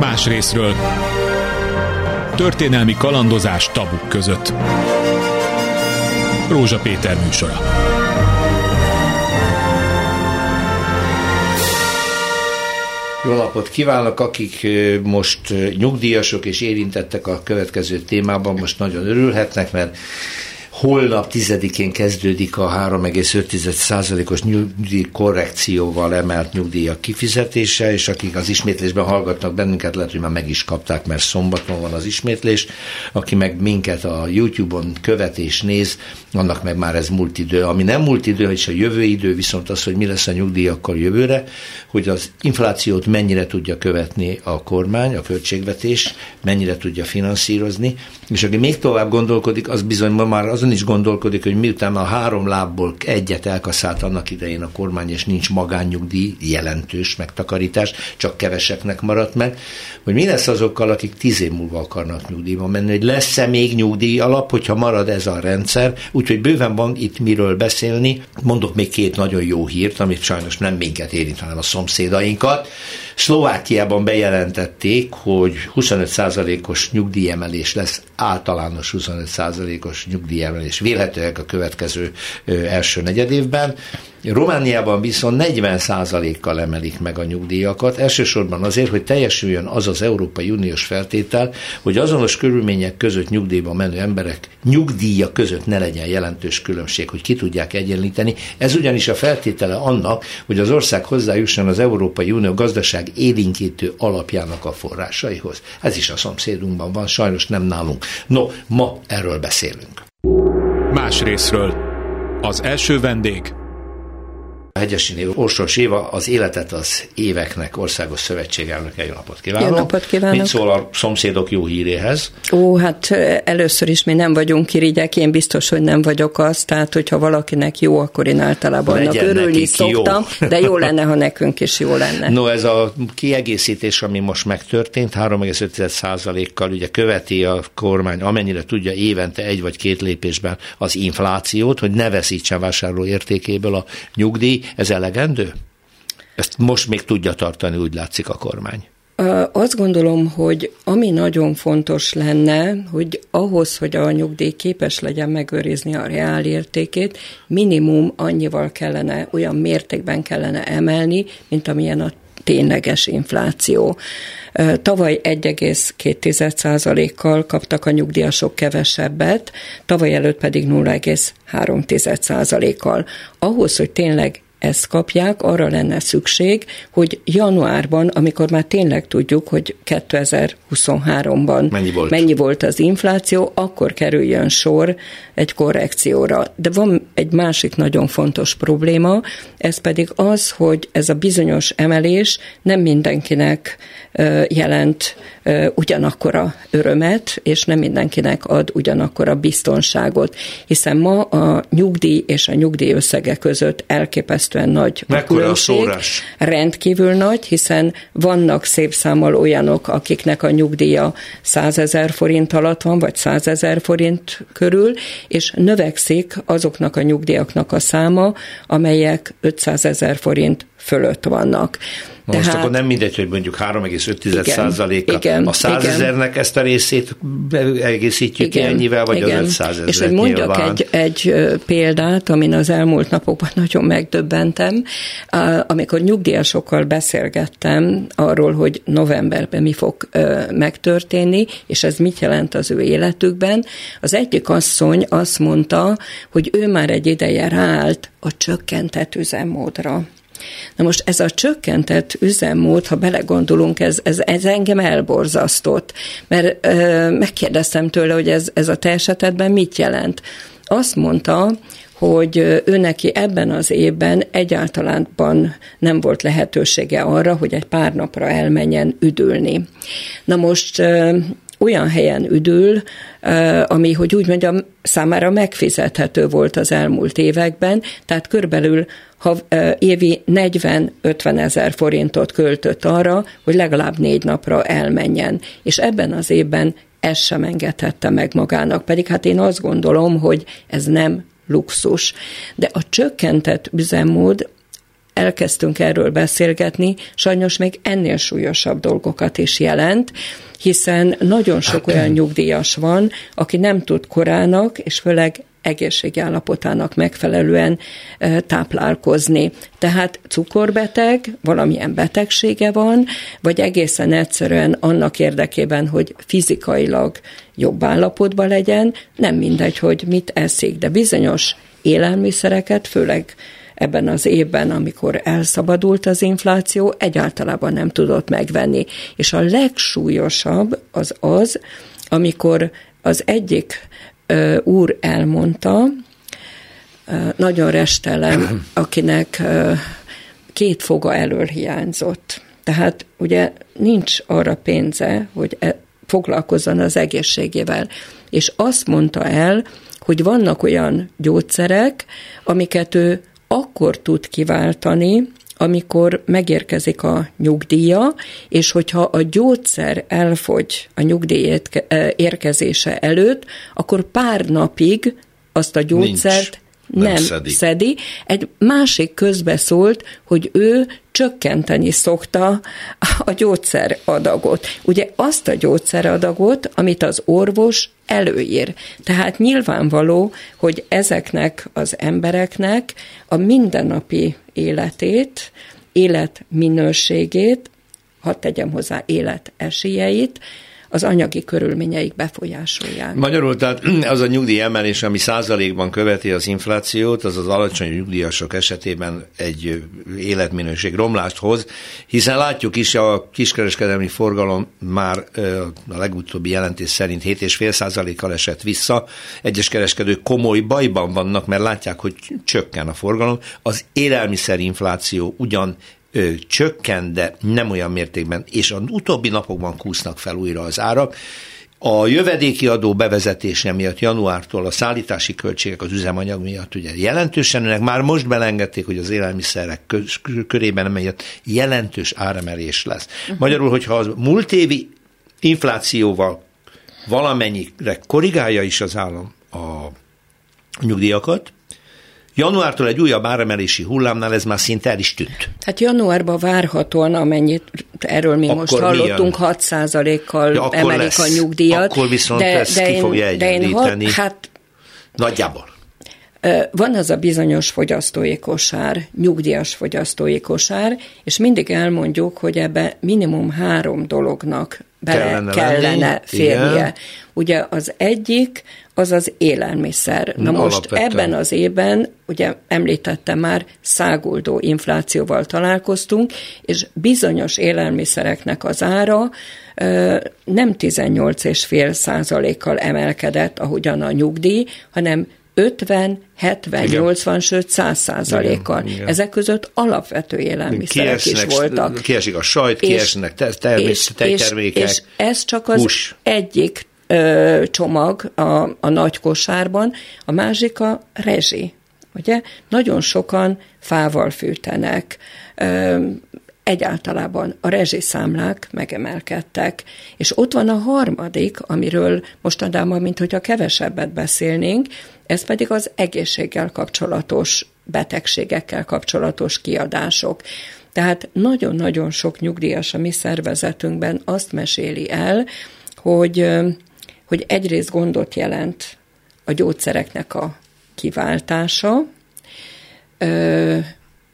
Más részről történelmi kalandozás tabuk között. Rózsa Péter műsora. Jó napot kívánok, akik most nyugdíjasok és érintettek a következő témában, most nagyon örülhetnek, mert Holnap 10-én kezdődik a 3,5%-os nyugdíj korrekcióval emelt nyugdíjak kifizetése, és akik az ismétlésben hallgatnak bennünket, lehet, hogy már meg is kapták, mert szombaton van az ismétlés. Aki meg minket a YouTube-on követ és néz, annak meg már ez múlt idő. Ami nem múlt idő, és a jövő idő viszont az, hogy mi lesz a nyugdíjakkal jövőre, hogy az inflációt mennyire tudja követni a kormány, a költségvetés, mennyire tudja finanszírozni, és aki még tovább gondolkodik, az bizony ma már azon is gondolkodik, hogy miután a három lábból egyet elkaszált annak idején a kormány, és nincs magánnyugdíj, jelentős megtakarítás, csak keveseknek maradt meg, hogy mi lesz azokkal, akik tíz év múlva akarnak nyugdíjba menni, hogy lesz-e még nyugdíj alap, hogyha marad ez a rendszer, úgyhogy bőven van itt miről beszélni. Mondok még két nagyon jó hírt, amit sajnos nem minket érint, hanem a szomszédainkat. Szlovákiában bejelentették, hogy 25%-os nyugdíjemelés lesz, általános 25%-os nyugdíjemelés vélhetőleg a következő első negyedévben. Romániában viszont 40%-kal emelik meg a nyugdíjakat, elsősorban azért, hogy teljesüljön az az Európai Uniós feltétel, hogy azonos körülmények között nyugdíjba menő emberek nyugdíja között ne legyen jelentős különbség, hogy ki tudják egyenlíteni. Ez ugyanis a feltétele annak, hogy az ország hozzájusson az Európai Unió gazdaság élinkítő alapjának a forrásaihoz. Ez is a szomszédunkban van, sajnos nem nálunk. No, ma erről beszélünk. Más részről. Az első vendég Hegyesiné Orsos Éva, az Életet az Éveknek Országos Szövetség elnöke. Jó napot kívánok! Jó napot kívánok! Mit szól a szomszédok jó híréhez? Ó, hát először is mi nem vagyunk irigyek, én biztos, hogy nem vagyok az, tehát hogyha valakinek jó, akkor én általában annak örülni szoktam, jó. de jó lenne, ha nekünk is jó lenne. No, ez a kiegészítés, ami most megtörtént, 3,5%-kal ugye követi a kormány, amennyire tudja évente egy vagy két lépésben az inflációt, hogy ne veszítsen vásárló értékéből a nyugdíj, ez elegendő? Ezt most még tudja tartani, úgy látszik a kormány. Azt gondolom, hogy ami nagyon fontos lenne, hogy ahhoz, hogy a nyugdíj képes legyen megőrizni a reál értékét, minimum annyival kellene, olyan mértékben kellene emelni, mint amilyen a tényleges infláció. Tavaly 1,2%-kal kaptak a nyugdíjasok kevesebbet, tavaly előtt pedig 0,3%-kal. Ahhoz, hogy tényleg ezt kapják, arra lenne szükség, hogy januárban, amikor már tényleg tudjuk, hogy 2023-ban mennyi volt, mennyi volt az infláció, akkor kerüljön sor egy korrekcióra. De van egy másik nagyon fontos probléma, ez pedig az, hogy ez a bizonyos emelés nem mindenkinek jelent ugyanakkora örömet, és nem mindenkinek ad ugyanakkora biztonságot, hiszen ma a nyugdíj és a nyugdíj összege között elképesztően nagy a különbség. A rendkívül nagy, hiszen vannak szép számmal olyanok, akiknek a nyugdíja 100 ezer forint alatt van, vagy 100 ezer forint körül, és növekszik azoknak a nyugdíjaknak a száma, amelyek 500 ezer forint fölött vannak. Na most akkor nem mindegy, hogy mondjuk 3,5 a 100 ezernek ezt a részét egészítjük igen, ennyivel, vagy igen. az 500 ezeret És hogy mondjak egy, egy példát, amin az elmúlt napokban nagyon megdöbbentem, amikor nyugdíjasokkal beszélgettem arról, hogy novemberben mi fog megtörténni, és ez mit jelent az ő életükben, az egyik asszony azt mondta, hogy ő már egy ideje ráállt a csökkentett üzemmódra. Na most ez a csökkentett üzemmód, ha belegondolunk, ez, ez, ez engem elborzasztott, mert ö, megkérdeztem tőle, hogy ez, ez a te esetedben mit jelent. Azt mondta, hogy ő neki ebben az évben egyáltalánban nem volt lehetősége arra, hogy egy pár napra elmenjen üdülni. Na most olyan helyen üdül, ami, hogy úgy mondjam, számára megfizethető volt az elmúlt években, tehát körülbelül ha évi 40-50 ezer forintot költött arra, hogy legalább négy napra elmenjen. És ebben az évben ezt sem engedhette meg magának, pedig hát én azt gondolom, hogy ez nem luxus. De a csökkentett üzemmód elkezdtünk erről beszélgetni, sajnos még ennél súlyosabb dolgokat is jelent, hiszen nagyon sok hát, olyan nyugdíjas van, aki nem tud korának, és főleg egészségi állapotának megfelelően táplálkozni. Tehát cukorbeteg, valamilyen betegsége van, vagy egészen egyszerűen annak érdekében, hogy fizikailag jobb állapotban legyen, nem mindegy, hogy mit eszik, de bizonyos élelmiszereket, főleg ebben az évben, amikor elszabadult az infláció, egyáltalában nem tudott megvenni. És a legsúlyosabb az az, amikor az egyik ö, úr elmondta, ö, nagyon restelen, akinek ö, két foga elől hiányzott. Tehát ugye nincs arra pénze, hogy e, foglalkozzon az egészségével. És azt mondta el, hogy vannak olyan gyógyszerek, amiket ő akkor tud kiváltani, amikor megérkezik a nyugdíja, és hogyha a gyógyszer elfogy a nyugdíj eh, érkezése előtt, akkor pár napig azt a gyógyszert Nincs, nem, nem szedi. szedi. Egy másik közbeszólt, hogy ő csökkenteni szokta a gyógyszeradagot. Ugye azt a gyógyszeradagot, amit az orvos előír. Tehát nyilvánvaló, hogy ezeknek az embereknek a mindennapi életét, életminőségét, hadd tegyem hozzá élet esélyeit, az anyagi körülményeik befolyásolják. Magyarul, tehát az a nyugdíj emelés, ami százalékban követi az inflációt, az az alacsony nyugdíjasok esetében egy életminőség romlást hoz, hiszen látjuk is, a kiskereskedelmi forgalom már a legutóbbi jelentés szerint 7,5 százalékkal esett vissza. Egyes kereskedők komoly bajban vannak, mert látják, hogy csökken a forgalom. Az élelmiszerinfláció ugyan ö, csökken, de nem olyan mértékben, és az utóbbi napokban kúsznak fel újra az árak. A jövedéki adó bevezetése miatt januártól a szállítási költségek az üzemanyag miatt ugye jelentősen nőnek, már most belengedték, hogy az élelmiszerek körében emiatt jelentős áremelés lesz. Uh-huh. Magyarul, hogyha az múlt évi inflációval valamennyire korrigálja is az állam a nyugdíjakat, Januártól egy újabb áremelési hullámnál ez már szinte el is tűnt. Hát januárban várhatóan, amennyit erről mi akkor most hallottunk, 6%-kal ja, emelik lesz, a nyugdíjat. Akkor viszont de, ezt de ki én, fogja. De én, hát, Nagyjából. Van az a bizonyos fogyasztói kosár, nyugdíjas fogyasztói kosár, és mindig elmondjuk, hogy ebbe minimum három dolognak bele kellene, kellene férnie. Igen. Ugye az egyik az az élelmiszer. Na most Alapvetően. ebben az évben, ugye említettem már, száguldó inflációval találkoztunk, és bizonyos élelmiszereknek az ára nem 18,5 százalékkal emelkedett, ahogyan a nyugdíj, hanem 50, 70, igen. 80, sőt 100 százalékkal. Ezek között alapvető élelmiszerek kiesnek, is voltak. Kiesik a sajt, és, kiesnek természetek, tejtermékek, és, és ez csak az hús. egyik ö, csomag a, a nagy kosárban, a másik a rezsi. Ugye? Nagyon sokan fával fűtenek, ö, egyáltalában a rezsiszámlák megemelkedtek. És ott van a harmadik, amiről mostanában, mint hogyha kevesebbet beszélnénk, ez pedig az egészséggel kapcsolatos betegségekkel kapcsolatos kiadások. Tehát nagyon-nagyon sok nyugdíjas a mi szervezetünkben azt meséli el, hogy, hogy egyrészt gondot jelent a gyógyszereknek a kiváltása,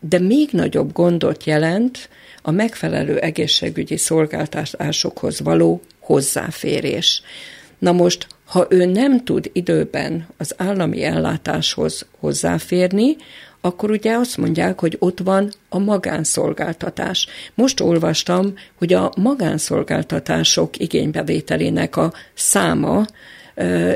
de még nagyobb gondot jelent a megfelelő egészségügyi szolgáltatásokhoz való hozzáférés. Na most, ha ő nem tud időben az állami ellátáshoz hozzáférni, akkor ugye azt mondják, hogy ott van a magánszolgáltatás. Most olvastam, hogy a magánszolgáltatások igénybevételének a száma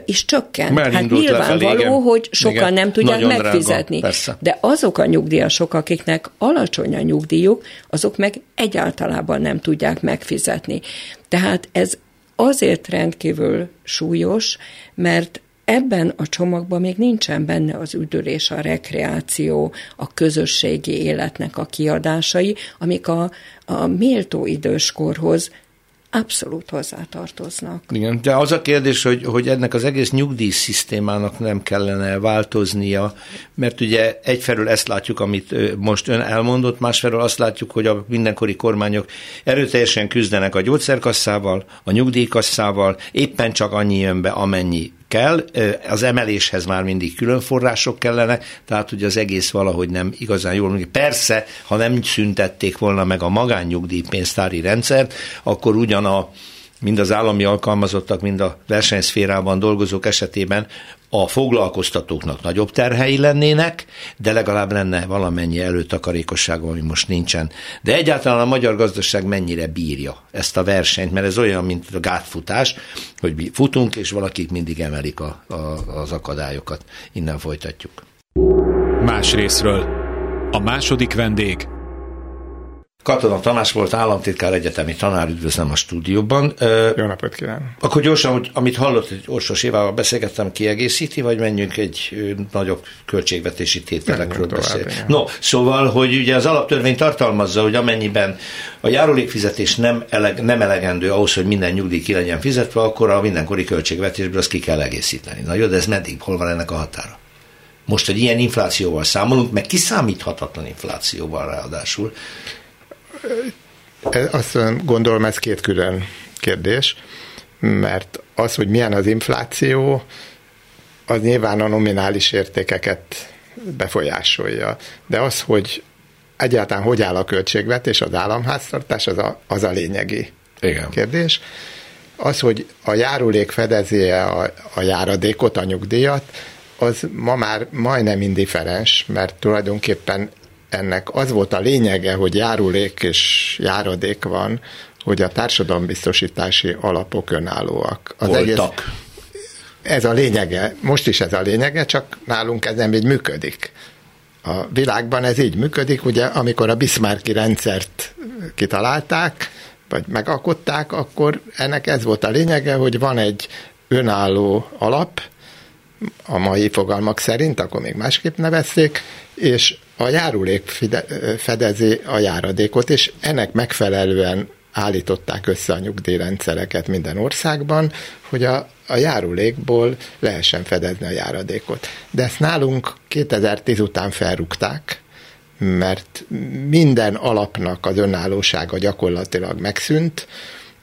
is csökken. Már hát nyilvánvaló, lefelé, hogy sokan igen, nem tudják megfizetni. Drága, de azok a nyugdíjasok, akiknek alacsony a nyugdíjuk, azok meg egyáltalában nem tudják megfizetni. Tehát ez azért rendkívül súlyos, mert ebben a csomagban még nincsen benne az üdülés, a rekreáció, a közösségi életnek a kiadásai, amik a, a méltó időskorhoz abszolút hozzátartoznak. Igen, de az a kérdés, hogy, hogy ennek az egész nyugdíjszisztémának nem kellene változnia, mert ugye egyfelől ezt látjuk, amit most ön elmondott, másfelől azt látjuk, hogy a mindenkori kormányok erőteljesen küzdenek a gyógyszerkasszával, a nyugdíjkasszával, éppen csak annyi jön be, amennyi kell, az emeléshez már mindig külön források kellene, tehát hogy az egész valahogy nem igazán jól működik. Persze, ha nem szüntették volna meg a magánnyugdíjpénztári rendszert, akkor ugyan a mind az állami alkalmazottak, mind a versenyszférában dolgozók esetében a foglalkoztatóknak nagyobb terhei lennének, de legalább lenne valamennyi előtakarékosság, ami most nincsen. De egyáltalán a magyar gazdaság mennyire bírja ezt a versenyt, mert ez olyan, mint a gátfutás, hogy mi futunk, és valakik mindig emelik a, a, az akadályokat. Innen folytatjuk. Más részről. A második vendég Katona Tamás volt államtitkár egyetemi tanár, üdvözlöm a stúdióban. Jó napot kívánok! Akkor gyorsan, hogy amit hallott, hogy Orsos Évával beszélgettem, kiegészíti, vagy menjünk egy nagyobb költségvetési tételekről beszélni? No, szóval, hogy ugye az alaptörvény tartalmazza, hogy amennyiben a járulékfizetés nem, eleg, nem elegendő ahhoz, hogy minden nyugdíj ki legyen fizetve, akkor a mindenkori költségvetésből azt ki kell egészíteni. Na jó, de ez meddig? Hol van ennek a határa? Most egy ilyen inflációval számolunk, meg kiszámíthatatlan inflációval ráadásul. Azt gondolom, ez két külön kérdés, mert az, hogy milyen az infláció, az nyilván a nominális értékeket befolyásolja. De az, hogy egyáltalán hogy áll a költségvetés, az államháztartás, az a, az a lényegi Igen. kérdés. Az, hogy a járulék fedezi a, a járadékot, a nyugdíjat, az ma már majdnem indiferens, mert tulajdonképpen ennek az volt a lényege, hogy járulék és járadék van, hogy a társadalombiztosítási alapok önállóak. Az Voltak. Egész, ez a lényege, most is ez a lényege, csak nálunk ez nem így működik. A világban ez így működik, ugye amikor a Bismarcki rendszert kitalálták, vagy megalkották, akkor ennek ez volt a lényege, hogy van egy önálló alap, a mai fogalmak szerint, akkor még másképp nevezték, és a járulék fedezi a járadékot, és ennek megfelelően állították össze a nyugdíjrendszereket minden országban, hogy a, a járulékból lehessen fedezni a járadékot. De ezt nálunk 2010 után felrúgták, mert minden alapnak az önállósága gyakorlatilag megszűnt,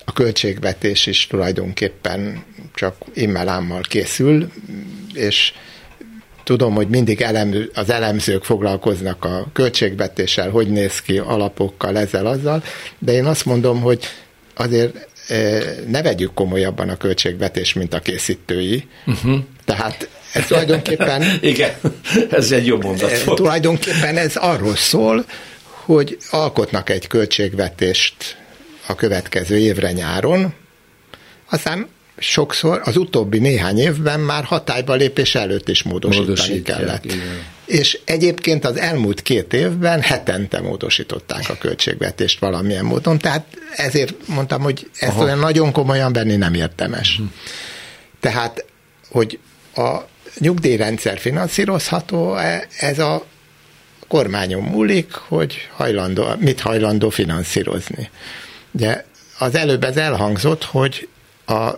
a költségvetés is tulajdonképpen csak immelámmal készül, és tudom, hogy mindig elemző, az elemzők foglalkoznak a költségvetéssel, hogy néz ki alapokkal, ezzel, azzal, de én azt mondom, hogy azért e, ne vegyük komolyabban a költségvetés, mint a készítői. Uh-huh. Tehát ez tulajdonképpen... Igen, ez egy jó mondat e, volt. Tulajdonképpen ez arról szól, hogy alkotnak egy költségvetést a következő évre nyáron, aztán sokszor az utóbbi néhány évben már hatályba lépés előtt is módosítani kellett. Igen. És egyébként az elmúlt két évben hetente módosították a költségvetést valamilyen módon, tehát ezért mondtam, hogy ezt Aha. olyan nagyon komolyan venni nem értemes. Uh-huh. Tehát, hogy a nyugdíjrendszer finanszírozható, ez a kormányon múlik, hogy hajlandó, mit hajlandó finanszírozni. Ugye az előbb ez elhangzott, hogy a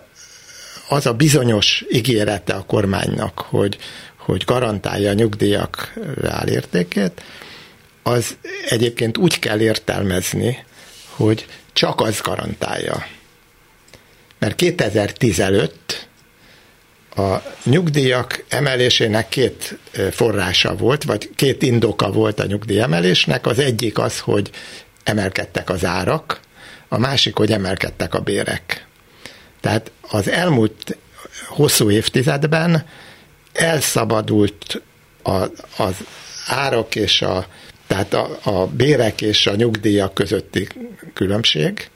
az a bizonyos ígérete a kormánynak, hogy, hogy garantálja a nyugdíjak reálértékét, az egyébként úgy kell értelmezni, hogy csak az garantálja. Mert 2010 előtt a nyugdíjak emelésének két forrása volt, vagy két indoka volt a nyugdíjemelésnek. Az egyik az, hogy emelkedtek az árak, a másik, hogy emelkedtek a bérek. Tehát az elmúlt hosszú évtizedben elszabadult a, az árak és a, tehát a, a bérek és a nyugdíjak közötti különbség,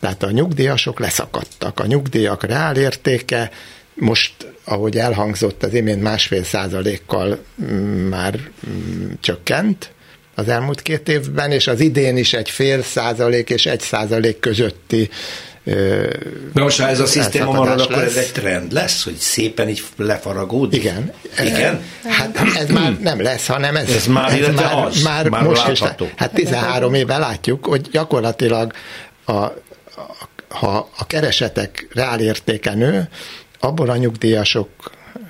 tehát a nyugdíjasok leszakadtak. A nyugdíjak reálértéke most, ahogy elhangzott az imént másfél százalékkal mm, már mm, csökkent az elmúlt két évben, és az idén is egy fél százalék és egy százalék közötti de most, ha ez a szisztéma marad, akkor lesz. ez egy trend lesz, hogy szépen így lefaragódik? Igen. Igen? Hát ez már nem lesz, hanem ez, ez már, ez már, az, már, már most is. Hát 13 éve látjuk, hogy gyakorlatilag a, a, ha a keresetek reálértéke nő, abból a nyugdíjasok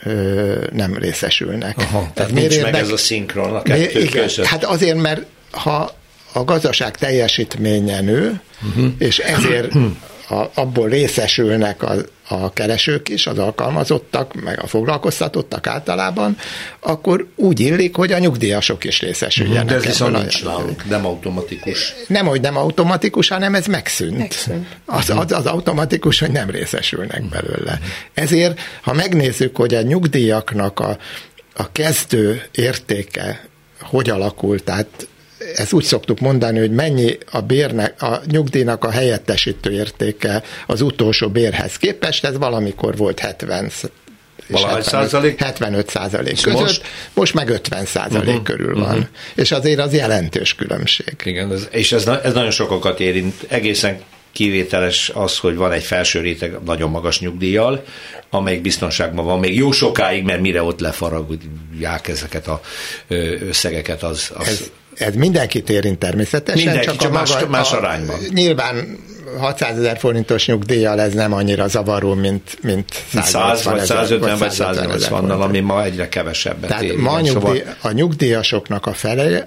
ö, nem részesülnek. Aha, tehát nincs érdek, meg ez a szinkron a kettő igen, között. Hát azért, mert ha a gazdaság teljesítménye nő, uh-huh. és ezért a, abból részesülnek a, a keresők is, az alkalmazottak, meg a foglalkoztatottak általában, akkor úgy illik, hogy a nyugdíjasok is részesüljenek. De ez viszont nincs nálunk, nem automatikus. Nem, hogy nem automatikus, hanem ez megszűnt. megszűnt. Az, az, az automatikus, hogy nem részesülnek belőle. Ezért, ha megnézzük, hogy a nyugdíjaknak a, a kezdő értéke hogy alakult, tehát ezt úgy szoktuk mondani, hogy mennyi a bérnek, a nyugdíjnak a helyettesítő értéke az utolsó bérhez képest, ez valamikor volt 70 Valahány százalék? 75 százalék között, most? most meg 50 százalék uh-huh, körül van. Uh-huh. És azért az jelentős különbség. Igen, ez, és ez, ez nagyon sokakat érint. Egészen kivételes az, hogy van egy felső réteg nagyon magas nyugdíjjal, amelyik biztonságban van még jó sokáig, mert mire ott lefaragják ezeket a összegeket, az... az ez, ez mindenkit érint természetesen. Mindenki, csak, csak a más, maga, más arányban. A, nyilván 600 ezer forintos nyugdíjjal ez nem annyira zavaró, mint, mint 100 vagy 150 vagy 180 nal ami ma egyre kevesebbet Tehát ér, ma a, nyugdíj, szóval... a nyugdíjasoknak a fele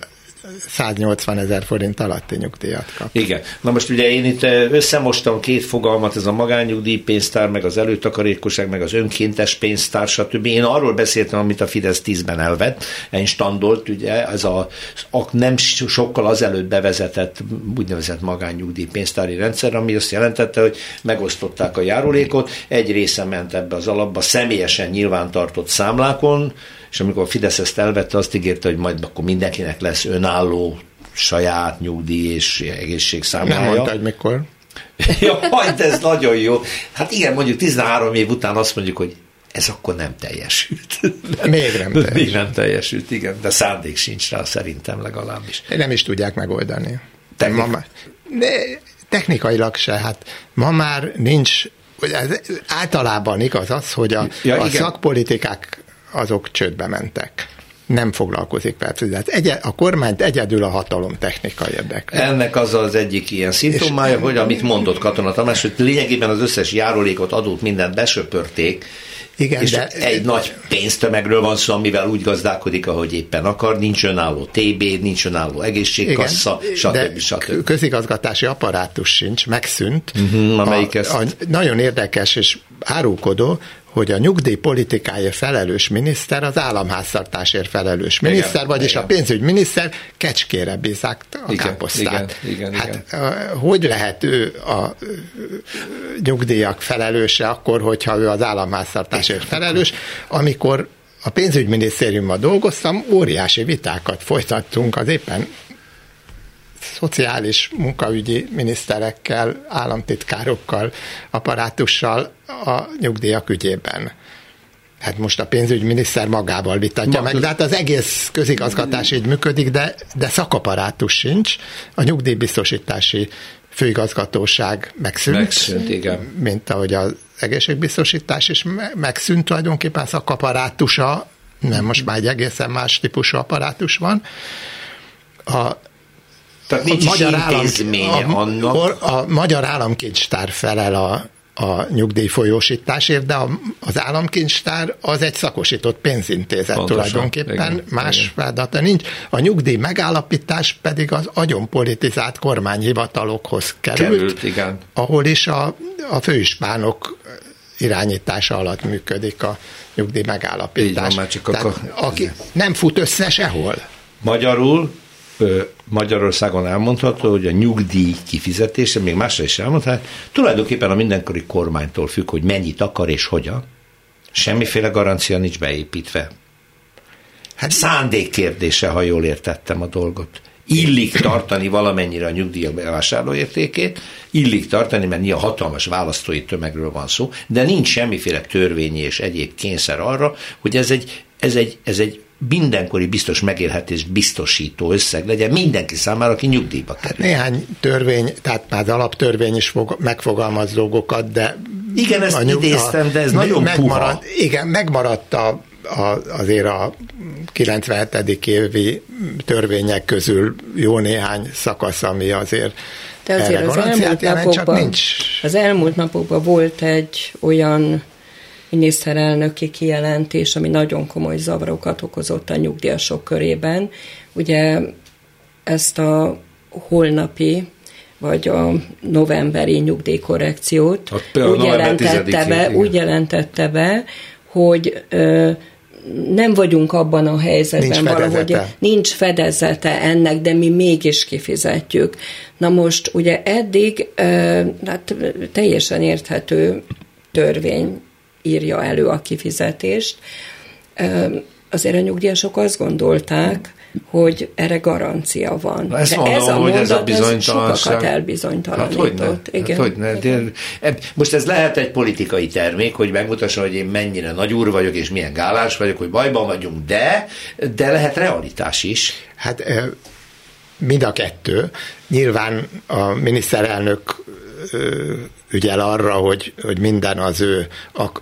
180 ezer forint alatti nyugdíjat kap. Igen. Na most ugye én itt összemostam két fogalmat, ez a magányugdíjpénztár, meg az előtakarékosság, meg az önkéntes pénztár, stb. Én arról beszéltem, amit a Fidesz 10-ben elvett, standolt, ugye, ez a, a nem sokkal azelőtt bevezetett úgynevezett magányugdíjpénztári rendszer, ami azt jelentette, hogy megosztották a járulékot, egy része ment ebbe az alapba személyesen nyilvántartott számlákon, és amikor a Fidesz ezt elvette, azt ígérte, hogy majd akkor mindenkinek lesz önálló saját nyugdíj és egészségszámlája. Nem mondta, hogy mikor. ja, de ez nagyon jó. Hát igen, mondjuk 13 év után azt mondjuk, hogy ez akkor nem teljesült. Még nem teljesült. Még nem teljesült, igen, de szándék sincs rá, szerintem legalábbis. Nem is tudják megoldani. Technik... Ma már, de technikailag se, hát ma már nincs, általában igaz az, hogy a, ja, a szakpolitikák azok csődbe mentek nem foglalkozik vele. egy, a kormányt egyedül a hatalom technika érdekli. Ennek az az egyik ilyen szimptomája, hogy amit mondott Katona Tamás, hogy lényegében az összes járulékot, adót, mindent besöpörték, igen, és de, egy nagy pénztömegről van szó, amivel úgy gazdálkodik, ahogy éppen akar, nincs önálló TB, nincs önálló egészségkassa, igen, stb. stb. közigazgatási apparátus sincs, megszűnt. Uh-huh, amelyik a, ezt... a, nagyon érdekes és árulkodó, hogy a nyugdíjpolitikáért felelős miniszter az államháztartásért felelős miniszter, igen, vagyis igen. a pénzügyminiszter kecskére bízák a igen, káposztát. Igen, igen, hát igen. hogy lehet ő a nyugdíjak felelőse akkor, hogyha ő az államháztartásért felelős, amikor a pénzügyminisztériumban dolgoztam, óriási vitákat folytattunk az éppen szociális munkaügyi miniszterekkel, államtitkárokkal, apparátussal a nyugdíjak ügyében. Hát most a pénzügyminiszter magával vitatja meg, de hát az egész közigazgatás így működik, de, de szakaparátus sincs. A nyugdíjbiztosítási főigazgatóság megszűnt, megszűnt igen. mint ahogy az egészségbiztosítás is megszűnt tulajdonképpen szakaparátusa, nem, most már egy egészen más típusú apparátus van. A tehát nincs a magyar állam, a, annak. A, a magyar államkincstár felel a, a nyugdíjfolyósításért, de a, az államkincstár az egy szakosított pénzintézet Pontosan, tulajdonképpen, igen, más igen. feladata nincs. A nyugdíj megállapítás pedig az agyon politizált kormányhivatalokhoz került, került igen. ahol is a, a főispánok irányítása alatt működik a nyugdíj megállapítás. Így van, már csak Tehát, aki nem fut össze sehol. Magyarul Magyarországon elmondható, hogy a nyugdíj kifizetése, még másra is elmondható, tulajdonképpen a mindenkori kormánytól függ, hogy mennyit akar és hogyan. Semmiféle garancia nincs beépítve. Hát szándék kérdése, ha jól értettem a dolgot. Illik tartani valamennyire a nyugdíjak bevásárlóértékét, illik tartani, mert nyilván hatalmas választói tömegről van szó, de nincs semmiféle törvényi és egyéb kényszer arra, hogy ez egy, ez egy, ez egy mindenkori biztos megélhetést biztosító összeg legyen mindenki számára, aki nyugdíjba kerül. Hát néhány törvény, tehát már az alaptörvény is fog, megfogalmaz dolgokat, de... Igen, ezt nyug, idéztem, de ez nagyon megmaradt, puha. Igen, megmaradt a, a, azért a 97. évi törvények közül jó néhány szakasz, ami azért De azért az elmúlt, napokban, nincs. az elmúlt napokban volt egy olyan miniszterelnöki kijelentés, ami nagyon komoly zavarokat okozott a nyugdíjasok körében. Ugye ezt a holnapi vagy a novemberi nyugdíjkorrekciót úgy jelentette, be, úgy jelentette be, hogy ö, nem vagyunk abban a helyzetben nincs valahogy, nincs fedezete ennek, de mi mégis kifizetjük. Na most ugye eddig hát teljesen érthető törvény írja elő a kifizetést. Azért a nyugdíjasok azt gondolták, hogy erre garancia van. Na ezt De mondom, ez a hogy ez a bizonytalanság... sokakat elbizonytalanított. Hát, hogy Igen. Hát, hogy ne. De, most ez lehet egy politikai termék, hogy megmutassa, hogy én mennyire nagy úr vagyok, és milyen gálás vagyok, hogy bajban vagyunk, de, de lehet realitás is. Hát mind a kettő. Nyilván a miniszterelnök ügyel arra, hogy, hogy minden az ő,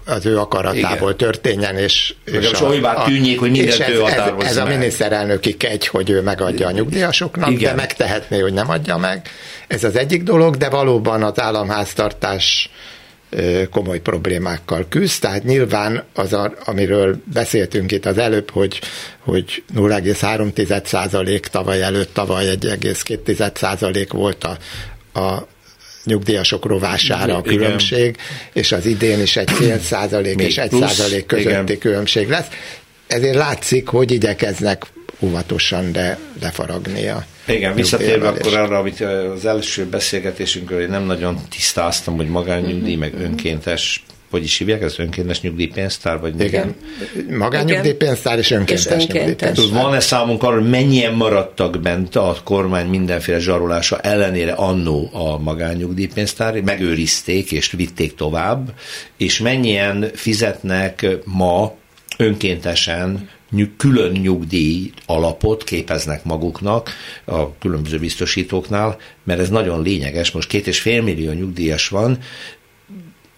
az ő akaratából Igen. történjen, és, és a, a, tűnjék, hogy mindent ő ez, ez, ez a miniszterelnöki kegy, hogy ő megadja a nyugdíjasoknak, Igen. de megtehetné, hogy nem adja meg. Ez az egyik dolog, de valóban az államháztartás komoly problémákkal küzd, tehát nyilván az, a, amiről beszéltünk itt az előbb, hogy, hogy 0,3 tavaly előtt, tavaly 1,2 volt a, a nyugdíjasok rovására a különbség, igen. és az idén is egy fél százalék és egy százalék közötti igen. különbség lesz. Ezért látszik, hogy igyekeznek óvatosan, de lefaragni a igen, visszatérve akkor arra, amit az első beszélgetésünkről én nem nagyon tisztáztam, hogy magánnyugdíj, meg önkéntes hogy is hívják, ez önkéntes nyugdíjpénztár? Vagy Igen, magánnyugdíjpénztár és önkéntes, és nyugdíjpénztár. Van-e számunk arra, hogy mennyien maradtak bent a kormány mindenféle zsarolása ellenére annó a magánnyugdíjpénztár, megőrizték és vitték tovább, és mennyien fizetnek ma önkéntesen külön nyugdíj alapot képeznek maguknak a különböző biztosítóknál, mert ez nagyon lényeges. Most két és fél millió nyugdíjas van,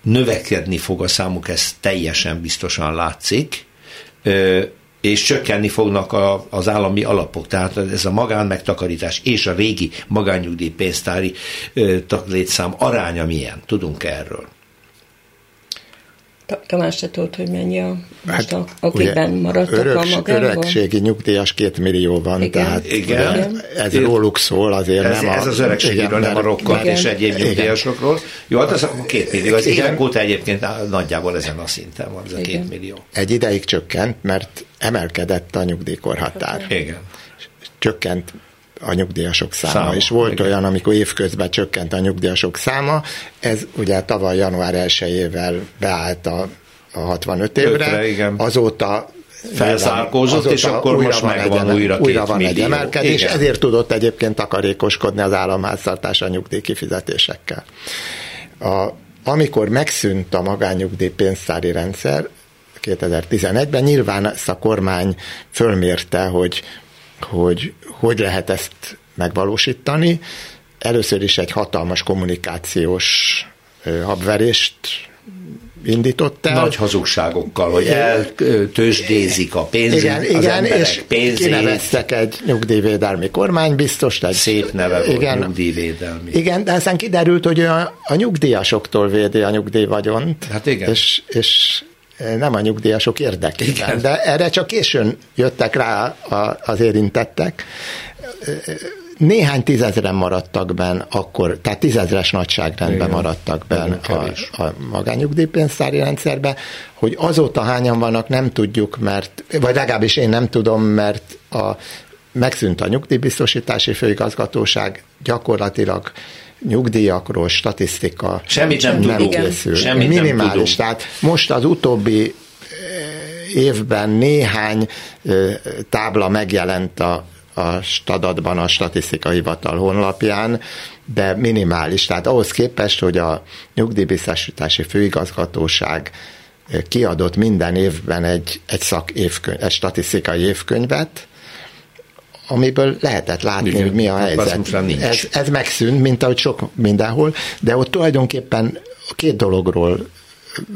növekedni fog a számuk, ez teljesen biztosan látszik, és csökkenni fognak a, az állami alapok. Tehát ez a magánmegtakarítás és a régi magánnyugdíj pénztári létszám aránya milyen? Tudunk erről? Tamás, te tudod, hogy mennyi a most hát, a, akikben maradtak örök, a magánban? Öregségi nyugdíjas két millió van, igen. tehát igen. igen. ez igen. róluk szól azért ez, nem ez a, az öregségről, nem a rokkat és egyéb igen. nyugdíjasokról. Jó, hát az a két millió, az évek óta egyébként nagyjából ezen a szinten van ez a két millió. Egy ideig csökkent, mert emelkedett a nyugdíjkorhatár. Igen. Csökkent a nyugdíjasok száma, száma és volt igen. olyan, amikor évközben csökkent a nyugdíjasok száma, ez ugye tavaly január 1-ével beállt a, a 65 évre, Ötre, igen. azóta felzárkózott, és akkor újra most megvan egy, újra, újra van millió. egy emelkedés, Igen. ezért tudott egyébként takarékoskodni az államháztartás a nyugdíj kifizetésekkel. A, amikor megszűnt a magányugdíj pénztári rendszer, 2011-ben nyilván ezt a kormány fölmérte, hogy hogy hogy lehet ezt megvalósítani. Először is egy hatalmas kommunikációs habverést indított el. Nagy hazugságokkal, hogy eltősdézik a pénzt, igen, az igen, és pénzét. kineveztek egy nyugdíjvédelmi kormánybiztos. Egy, Szép neve volt igen, nyugdíjvédelmi. Igen, de aztán kiderült, hogy a, a nyugdíjasoktól védi a nyugdíjvagyont. Hát igen. És, és nem a nyugdíjasok érdekében, Igen. de erre csak későn jöttek rá az érintettek. Néhány tízezren maradtak benn akkor, tehát tízezres nagyságrendben Igen. maradtak benn a, a magányugdíjpénztári rendszerbe, hogy azóta hányan vannak, nem tudjuk, mert, vagy legalábbis én nem tudom, mert a, megszűnt a nyugdíjbiztosítási főigazgatóság gyakorlatilag nyugdíjakról statisztika Semmit nem, nem tudunk. Készül. Semmit Minimális. Nem tudunk. Tehát most az utóbbi eh, évben néhány eh, tábla megjelent a, a stadatban, a statisztikai hivatal honlapján, de minimális. Tehát ahhoz képest, hogy a nyugdíjbiztosítási főigazgatóság eh, kiadott minden évben egy, egy szak évkönyv, egy statisztikai évkönyvet, amiből lehetett látni, Igen, hogy mi a hát helyzet. Ez, ez megszűnt, mint ahogy sok mindenhol, de ott tulajdonképpen két dologról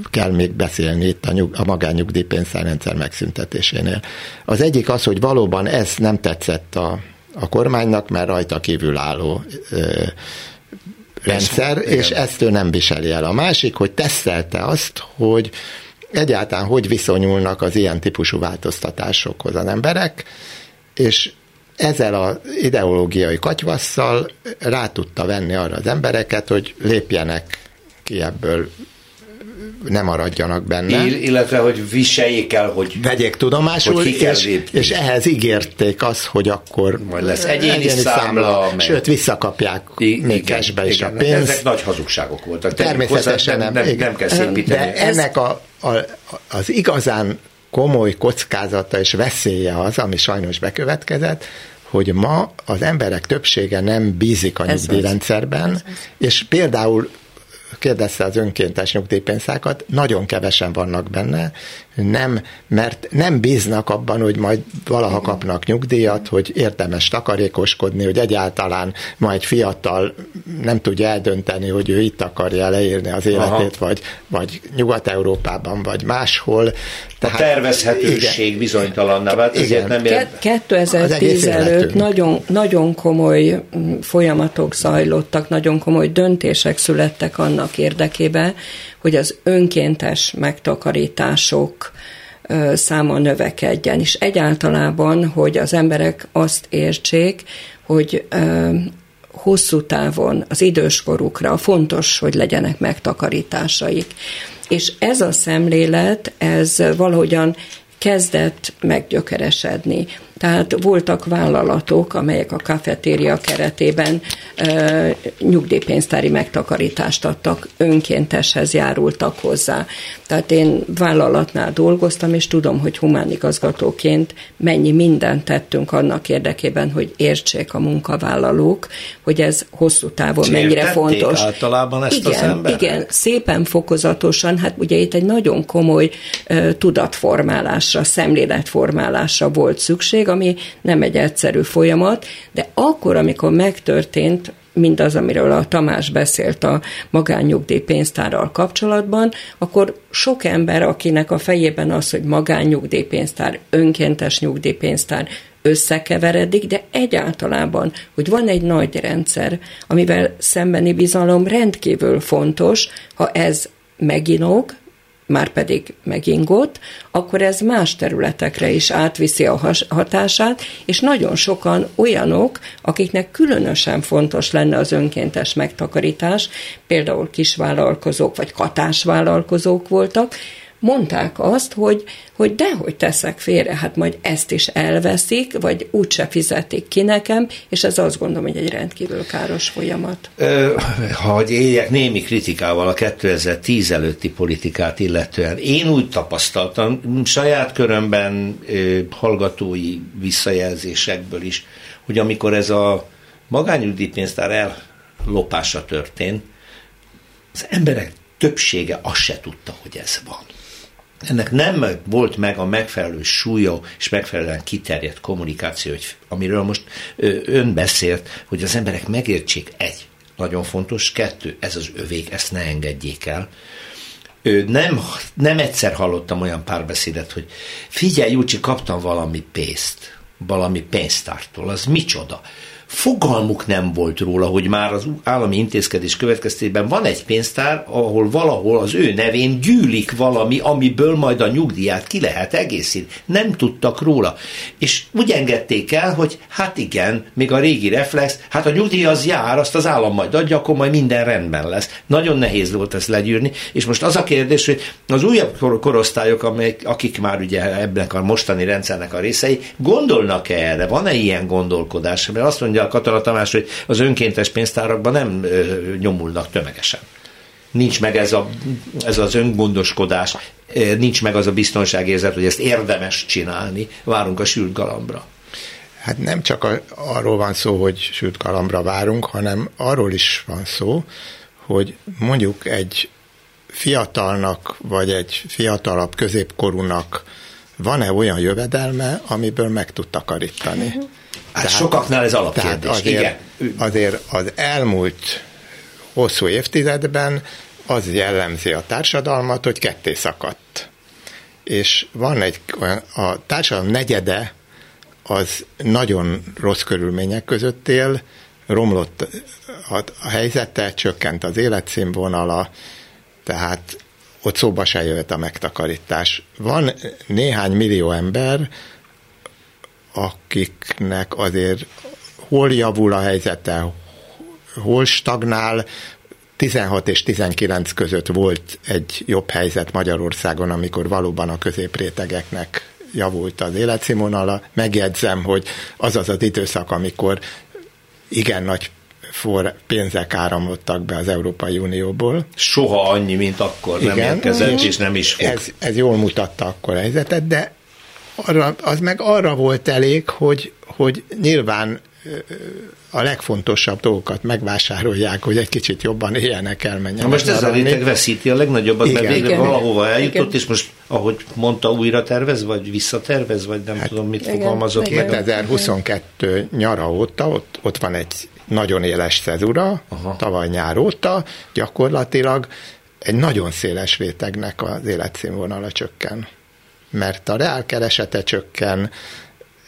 kell még beszélni itt a, nyug, a magánnyugdíjpénztárrendszer megszüntetésénél. Az egyik az, hogy valóban ez nem tetszett a, a kormánynak, mert rajta kívülálló ö, rendszer, és, és ezt ő nem viseli el. A másik, hogy tesztelte azt, hogy egyáltalán hogy viszonyulnak az ilyen típusú változtatásokhoz az emberek, és ezzel az ideológiai katyvasszal rá tudta venni arra az embereket, hogy lépjenek ki ebből ne maradjanak benne. Ill, illetve, hogy viseljék el, hogy vegyék tudomásul, hogy és, és ehhez ígérték azt, hogy akkor majd lesz egyéni, egyéni számla, számla meg... sőt, visszakapják I- még cashbe is igen, a pénzt. Ezek nagy hazugságok voltak. Természetesen nem, nem, nem, nem kell szépíteni. De Ez... ennek a, a, az igazán komoly kockázata és veszélye az, ami sajnos bekövetkezett, hogy ma az emberek többsége nem bízik a nyugdíjrendszerben, és például kérdezte az önkéntes nyugdíjpénztákat, nagyon kevesen vannak benne, nem, mert nem bíznak abban, hogy majd valaha kapnak nyugdíjat, hogy érdemes takarékoskodni, hogy egyáltalán majd egy fiatal nem tudja eldönteni, hogy ő itt akarja leírni az életét, vagy, vagy Nyugat-Európában, vagy máshol. Tehát, a tervezhetőség igen, bizonytalanná vált, ezért nem ér... 2010 előtt nagyon, nagyon komoly folyamatok zajlottak, nagyon komoly döntések születtek annak érdekében, hogy az önkéntes megtakarítások száma növekedjen, és egyáltalában, hogy az emberek azt értsék, hogy hosszú távon az időskorukra fontos, hogy legyenek megtakarításaik. És ez a szemlélet, ez valahogyan kezdett meggyökeresedni. Tehát voltak vállalatok, amelyek a kafetéria keretében e, nyugdíjpénztári megtakarítást adtak, önkénteshez járultak hozzá. Tehát én vállalatnál dolgoztam, és tudom, hogy humánigazgatóként mennyi mindent tettünk annak érdekében, hogy értsék a munkavállalók, hogy ez hosszú távon és mennyire fontos. általában ezt igen, az emberek? Igen, szépen fokozatosan, hát ugye itt egy nagyon komoly uh, tudatformálásra, szemléletformálásra volt szükség, ami nem egy egyszerű folyamat, de akkor, amikor megtörtént mindaz, amiről a Tamás beszélt a magánnyugdíjpénztárral kapcsolatban, akkor sok ember, akinek a fejében az, hogy magánnyugdíjpénztár, önkéntes nyugdíjpénztár összekeveredik, de egyáltalában, hogy van egy nagy rendszer, amivel szembeni bizalom rendkívül fontos, ha ez meginog, már pedig megingott, akkor ez más területekre is átviszi a hatását, és nagyon sokan olyanok, akiknek különösen fontos lenne az önkéntes megtakarítás, például kisvállalkozók vagy katásvállalkozók voltak, mondták azt, hogy, hogy dehogy teszek félre, hát majd ezt is elveszik, vagy úgyse fizetik ki nekem, és ez azt gondolom, hogy egy rendkívül káros folyamat. Ö, hogy éljek némi kritikával a 2010 előtti politikát illetően, én úgy tapasztaltam, saját körömben hallgatói visszajelzésekből is, hogy amikor ez a magányugdíjpénztár ellopása történt, az emberek többsége azt se tudta, hogy ez van ennek nem volt meg a megfelelő súlya és megfelelően kiterjedt kommunikáció, hogy, amiről most ön beszélt, hogy az emberek megértsék egy, nagyon fontos, kettő, ez az övék, ezt ne engedjék el. Nem, nem egyszer hallottam olyan párbeszédet, hogy figyelj, Júcsi, kaptam valami pénzt, valami pénztártól, az micsoda? Fogalmuk nem volt róla, hogy már az állami intézkedés következtében van egy pénztár, ahol valahol az ő nevén gyűlik valami, amiből majd a nyugdíját ki lehet egészíteni. Nem tudtak róla. És úgy engedték el, hogy hát igen, még a régi reflex, hát a nyugdíj az jár, azt az állam majd adja, akkor majd minden rendben lesz. Nagyon nehéz volt ezt legyűrni, és most az a kérdés, hogy az újabb korosztályok, amelyek, akik már ugye ebben a mostani rendszernek a részei, gondolnak-e erre? Van-e ilyen gondolkodás? Mert azt mondja, mondja a Katala Tamás, hogy az önkéntes pénztárakban nem nyomulnak tömegesen. Nincs meg ez, a, ez az öngondoskodás, nincs meg az a biztonságérzet, hogy ezt érdemes csinálni, várunk a sült galambra. Hát nem csak a, arról van szó, hogy sült galambra várunk, hanem arról is van szó, hogy mondjuk egy fiatalnak, vagy egy fiatalabb középkorúnak van-e olyan jövedelme, amiből meg tud takarítani. Hát tehát, sokaknál ez alapkérdés. Tehát azért, Igen. azért az elmúlt hosszú évtizedben az jellemzi a társadalmat, hogy ketté szakadt. És van egy a társadalom negyede az nagyon rossz körülmények között él, romlott a, a helyzete, csökkent az életszínvonala, tehát ott szóba se jöhet a megtakarítás. Van néhány millió ember, akiknek azért hol javul a helyzete, hol stagnál, 16 és 19 között volt egy jobb helyzet Magyarországon, amikor valóban a középrétegeknek javult az életszínvonala. Megjegyzem, hogy az az az időszak, amikor igen nagy for pénzek áramlottak be az Európai Unióból. Soha annyi, mint akkor Igen, nem érkezett, és, és nem is fog. Ez, ez jól mutatta akkor a helyzetet, de arra, az meg arra volt elég, hogy, hogy nyilván a legfontosabb dolgokat megvásárolják, hogy egy kicsit jobban éljenek el, menjenek. Na most ez a réteg veszíti a legnagyobbat, Igen. mert végre Igen. valahova eljutott, Igen. és most, ahogy mondta, újra tervez, vagy visszatervez, vagy nem hát, tudom, mit Igen. fogalmazott. 2022 nyara óta, ott, ott van egy nagyon éles szezura, Aha. tavaly nyár óta, gyakorlatilag egy nagyon széles rétegnek az életszínvonala csökken. Mert a reálkeresete csökken,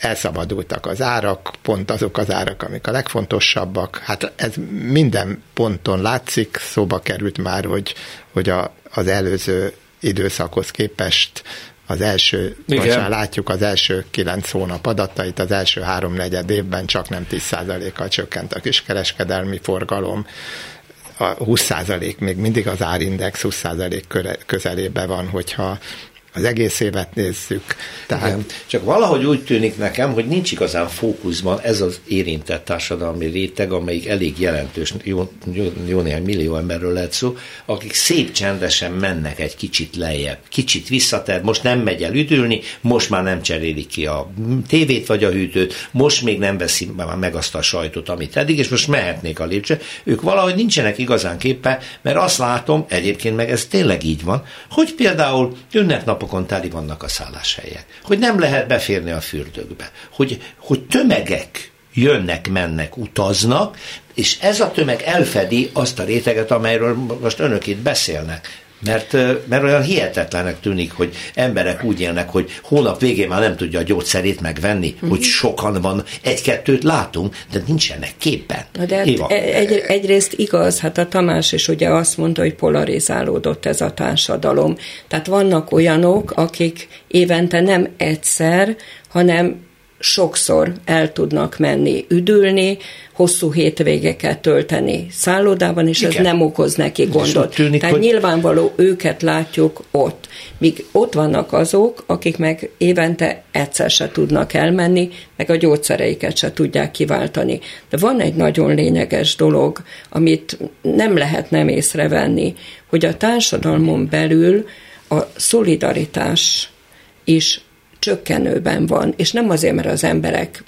elszabadultak az árak, pont azok az árak, amik a legfontosabbak. Hát ez minden ponton látszik, szóba került már, hogy, hogy a, az előző időszakhoz képest az első, Igen. most már látjuk az első kilenc hónap adatait, az első háromnegyed évben csak nem 10%-kal csökkent a kiskereskedelmi forgalom, a 20% még mindig az árindex 20% közelébe van, hogyha az egész évet nézzük. Tehát... Igen. Csak valahogy úgy tűnik nekem, hogy nincs igazán fókuszban ez az érintett társadalmi réteg, amelyik elég jelentős, jó, jó, jó néhány millió emberről lehet szó, akik szép csendesen mennek egy kicsit lejjebb, kicsit visszater, most nem megy el üdülni, most már nem cserélik ki a tévét vagy a hűtőt, most még nem veszi meg azt a sajtot, amit eddig, és most mehetnék a lépcső. Ők valahogy nincsenek igazán képe, mert azt látom, egyébként meg ez tényleg így van, hogy például ünnepnap napokon teli vannak a szálláshelyek, hogy nem lehet beférni a fürdőkbe, hogy, hogy tömegek jönnek, mennek, utaznak, és ez a tömeg elfedi azt a réteget, amelyről most önök itt beszélnek. Mert, mert olyan hihetetlenek tűnik, hogy emberek úgy élnek, hogy hónap végén már nem tudja a gyógyszerét megvenni, uh-huh. hogy sokan van, egy-kettőt látunk, de nincsenek képen. Na de hát egy, egyrészt igaz, hát a Tamás is ugye azt mondta, hogy polarizálódott ez a társadalom. Tehát vannak olyanok, akik évente nem egyszer, hanem sokszor el tudnak menni üdülni, hosszú hétvégeket tölteni szállodában, és Igen. ez nem okoz neki gondot. Tűnik, Tehát hogy... nyilvánvaló őket látjuk ott. Míg ott vannak azok, akik meg évente egyszer se tudnak elmenni, meg a gyógyszereiket se tudják kiváltani. De van egy nagyon lényeges dolog, amit nem lehet nem észrevenni, hogy a társadalmon belül a szolidaritás is csökkenőben van, és nem azért, mert az emberek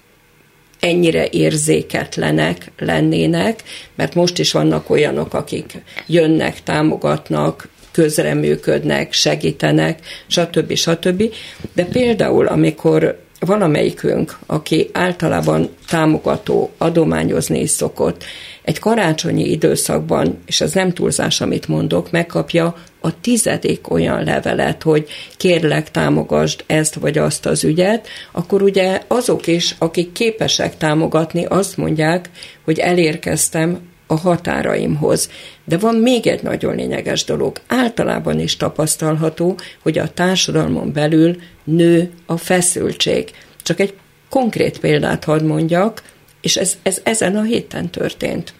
ennyire érzéketlenek lennének, mert most is vannak olyanok, akik jönnek, támogatnak, közreműködnek, segítenek, stb. stb. De például, amikor valamelyikünk, aki általában támogató, adományozni is szokott, egy karácsonyi időszakban, és ez nem túlzás, amit mondok, megkapja a tizedik olyan levelet, hogy kérlek támogasd ezt vagy azt az ügyet, akkor ugye azok is, akik képesek támogatni, azt mondják, hogy elérkeztem a határaimhoz. De van még egy nagyon lényeges dolog. Általában is tapasztalható, hogy a társadalmon belül nő a feszültség. Csak egy konkrét példát hadd mondjak, és ez, ez ezen a héten történt.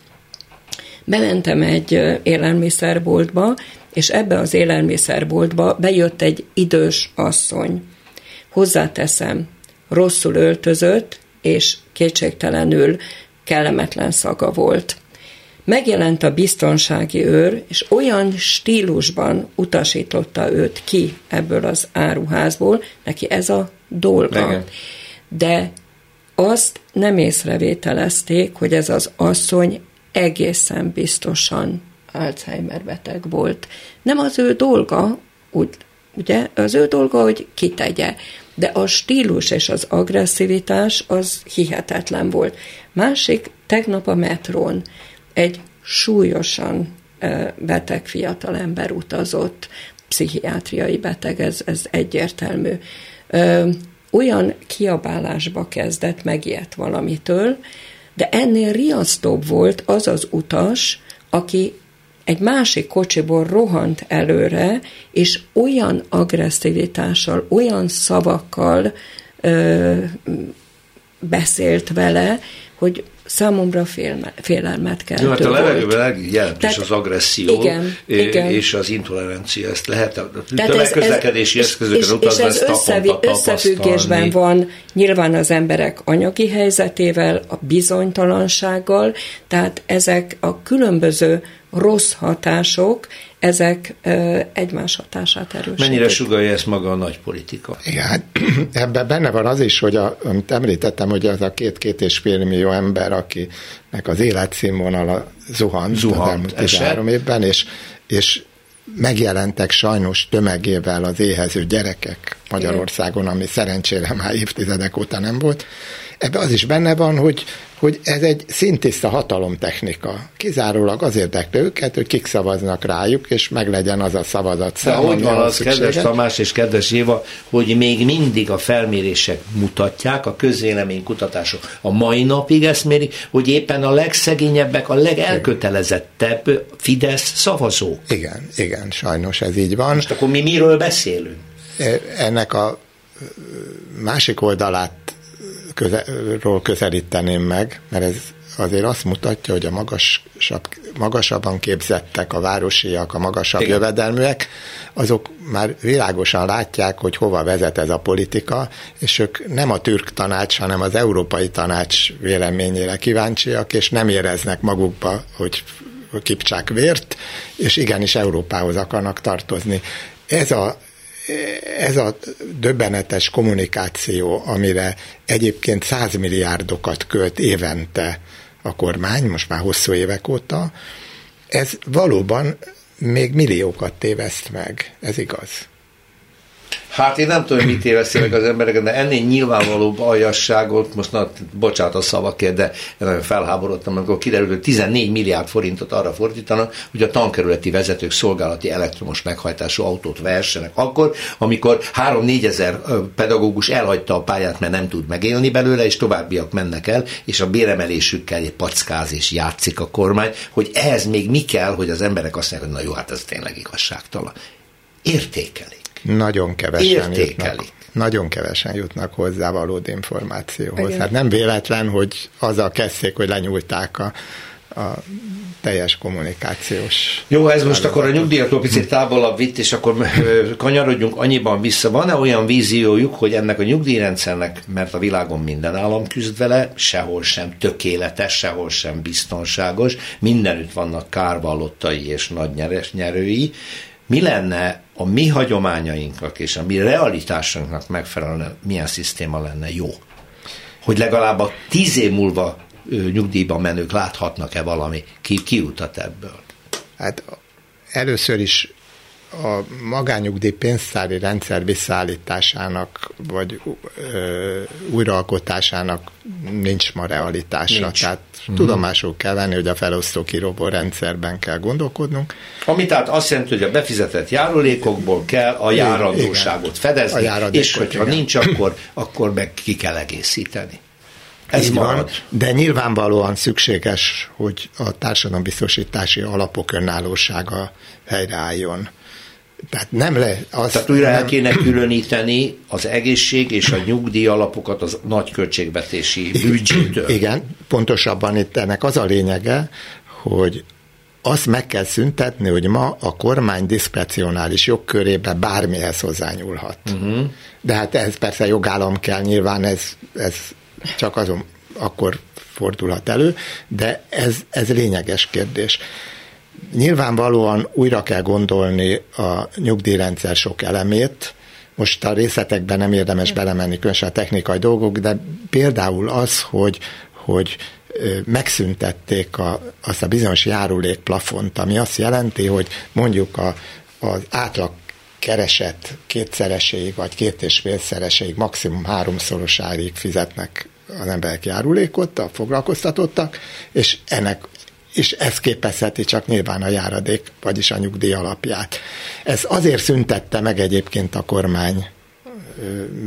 Bementem egy élelmiszerboltba, és ebbe az élelmiszerboltba bejött egy idős asszony. Hozzáteszem, rosszul öltözött, és kétségtelenül kellemetlen szaga volt. Megjelent a biztonsági őr, és olyan stílusban utasította őt ki ebből az áruházból, neki ez a dolga. Igen. De azt nem észrevételezték, hogy ez az asszony egészen biztosan Alzheimer beteg volt. Nem az ő dolga, úgy, ugye, az ő dolga, hogy kitegye, de a stílus és az agresszivitás az hihetetlen volt. Másik, tegnap a metrón egy súlyosan beteg fiatalember utazott, pszichiátriai beteg, ez, ez egyértelmű. Olyan kiabálásba kezdett, megijedt valamitől, de ennél riasztóbb volt az az utas, aki egy másik kocsiból rohant előre, és olyan agresszivitással, olyan szavakkal ö, beszélt vele, hogy számomra félme, félelmet kell. Jó, hát a levegőben legjelentős az agresszió igen, igen. és az intolerancia. Ezt lehet a tömegközlekedési eszközökön és, és ez összevi, összefüggésben van nyilván az emberek anyagi helyzetével, a bizonytalansággal, tehát ezek a különböző rossz hatások, ezek egymás hatását erősítik. Mennyire sugalja ezt maga a nagy politika? Igen, hát ebben benne van az is, hogy a, amit említettem, hogy az a két-két és fél millió ember, akinek az életszínvonala zuhant, zuhant az elmúlt 13 évben, és, és megjelentek sajnos tömegével az éhező gyerekek Magyarországon, ami szerencsére már évtizedek óta nem volt. Ebben az is benne van, hogy hogy ez egy szintiszta hatalomtechnika. Kizárólag az érdekli őket, hogy kik szavaznak rájuk, és meglegyen az a szavazat szám. De hogy van az, kedves Tamás és kedves Éva, hogy még mindig a felmérések mutatják, a közvéleménykutatások a mai napig ezt mérik, hogy éppen a legszegényebbek, a legelkötelezettebb Fidesz szavazók. Igen, igen, sajnos ez így van. Most akkor mi miről beszélünk? E, ennek a másik oldalát közelről közelíteném meg, mert ez azért azt mutatja, hogy a magasabb, magasabban képzettek, a városiak, a magasabb Igen. jövedelműek, azok már világosan látják, hogy hova vezet ez a politika, és ők nem a türk tanács, hanem az európai tanács véleményére kíváncsiak, és nem éreznek magukba, hogy kipcsák vért, és igenis Európához akarnak tartozni. Ez a ez a döbbenetes kommunikáció, amire egyébként százmilliárdokat költ évente a kormány, most már hosszú évek óta, ez valóban még milliókat téveszt meg, ez igaz. Hát én nem tudom, mit éveszi meg az embereket, de ennél nyilvánvalóbb aljasságot, most na, bocsánat a szavakért, de nagyon felháborodtam, amikor kiderült, hogy 14 milliárd forintot arra fordítanak, hogy a tankerületi vezetők szolgálati elektromos meghajtású autót versenek akkor, amikor 3-4 ezer pedagógus elhagyta a pályát, mert nem tud megélni belőle, és továbbiak mennek el, és a béremelésükkel egy packáz és játszik a kormány, hogy ehhez még mi kell, hogy az emberek azt mondják, hogy na jó, hát ez tényleg igazságtalan. Értékelik. Nagyon kevesen jutnak, nagyon kevesen jutnak hozzá valódi információhoz. Igen. Hát nem véletlen, hogy azzal kezdték, hogy lenyúlták a, a teljes kommunikációs. Jó, ez most akkor a nyugdíjaktól picit távolabb vitt, és akkor kanyarodjunk annyiban vissza. Van-e olyan víziójuk, hogy ennek a nyugdíjrendszernek, mert a világon minden állam küzd vele, sehol sem tökéletes, sehol sem biztonságos, mindenütt vannak kárvallottai és nagy nyeres nyerői, mi lenne a mi hagyományainknak és a mi realitásunknak megfelelően milyen szisztéma lenne jó? Hogy legalább a tíz év múlva nyugdíjban menők láthatnak-e valami ki, kiutat ebből? Hát először is a magányugdíj pénztári rendszer visszaállításának, vagy ö, újraalkotásának nincs ma realitása. Nincs. Tehát hmm. tudomásul kell venni, hogy a felosztó kirobó rendszerben kell gondolkodnunk. Ami tehát azt jelenti, hogy a befizetett járulékokból kell a járandóságot fedezni, a és hogyha igen. nincs, akkor, akkor meg ki kell egészíteni. Ez van, de nyilvánvalóan szükséges, hogy a társadalombiztosítási alapok önállósága helyreálljon. Tehát nem le... Az Tehát újra nem... el kéne különíteni az egészség és a nyugdíj alapokat az nagy költségvetési büdzsétől. Igen, pontosabban itt ennek az a lényege, hogy azt meg kell szüntetni, hogy ma a kormány diszkrecionális jogkörébe bármihez hozzányúlhat. Uh-huh. De hát ez persze jogállam kell, nyilván ez, ez csak azon akkor fordulhat elő, de ez, ez lényeges kérdés. Nyilvánvalóan újra kell gondolni a nyugdíjrendszer sok elemét, most a részletekben nem érdemes belemenni, különösen a technikai dolgok, de például az, hogy, hogy megszüntették a, azt a bizonyos járulékplafont, ami azt jelenti, hogy mondjuk a, az átlag keresett kétszereséig, vagy két és félszereséig, maximum háromszorosáig fizetnek az emberek járulékot, a foglalkoztatottak, és ennek és ez képezheti csak nyilván a járadék, vagyis a nyugdíj alapját. Ez azért szüntette meg egyébként a kormány,